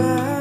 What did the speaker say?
back.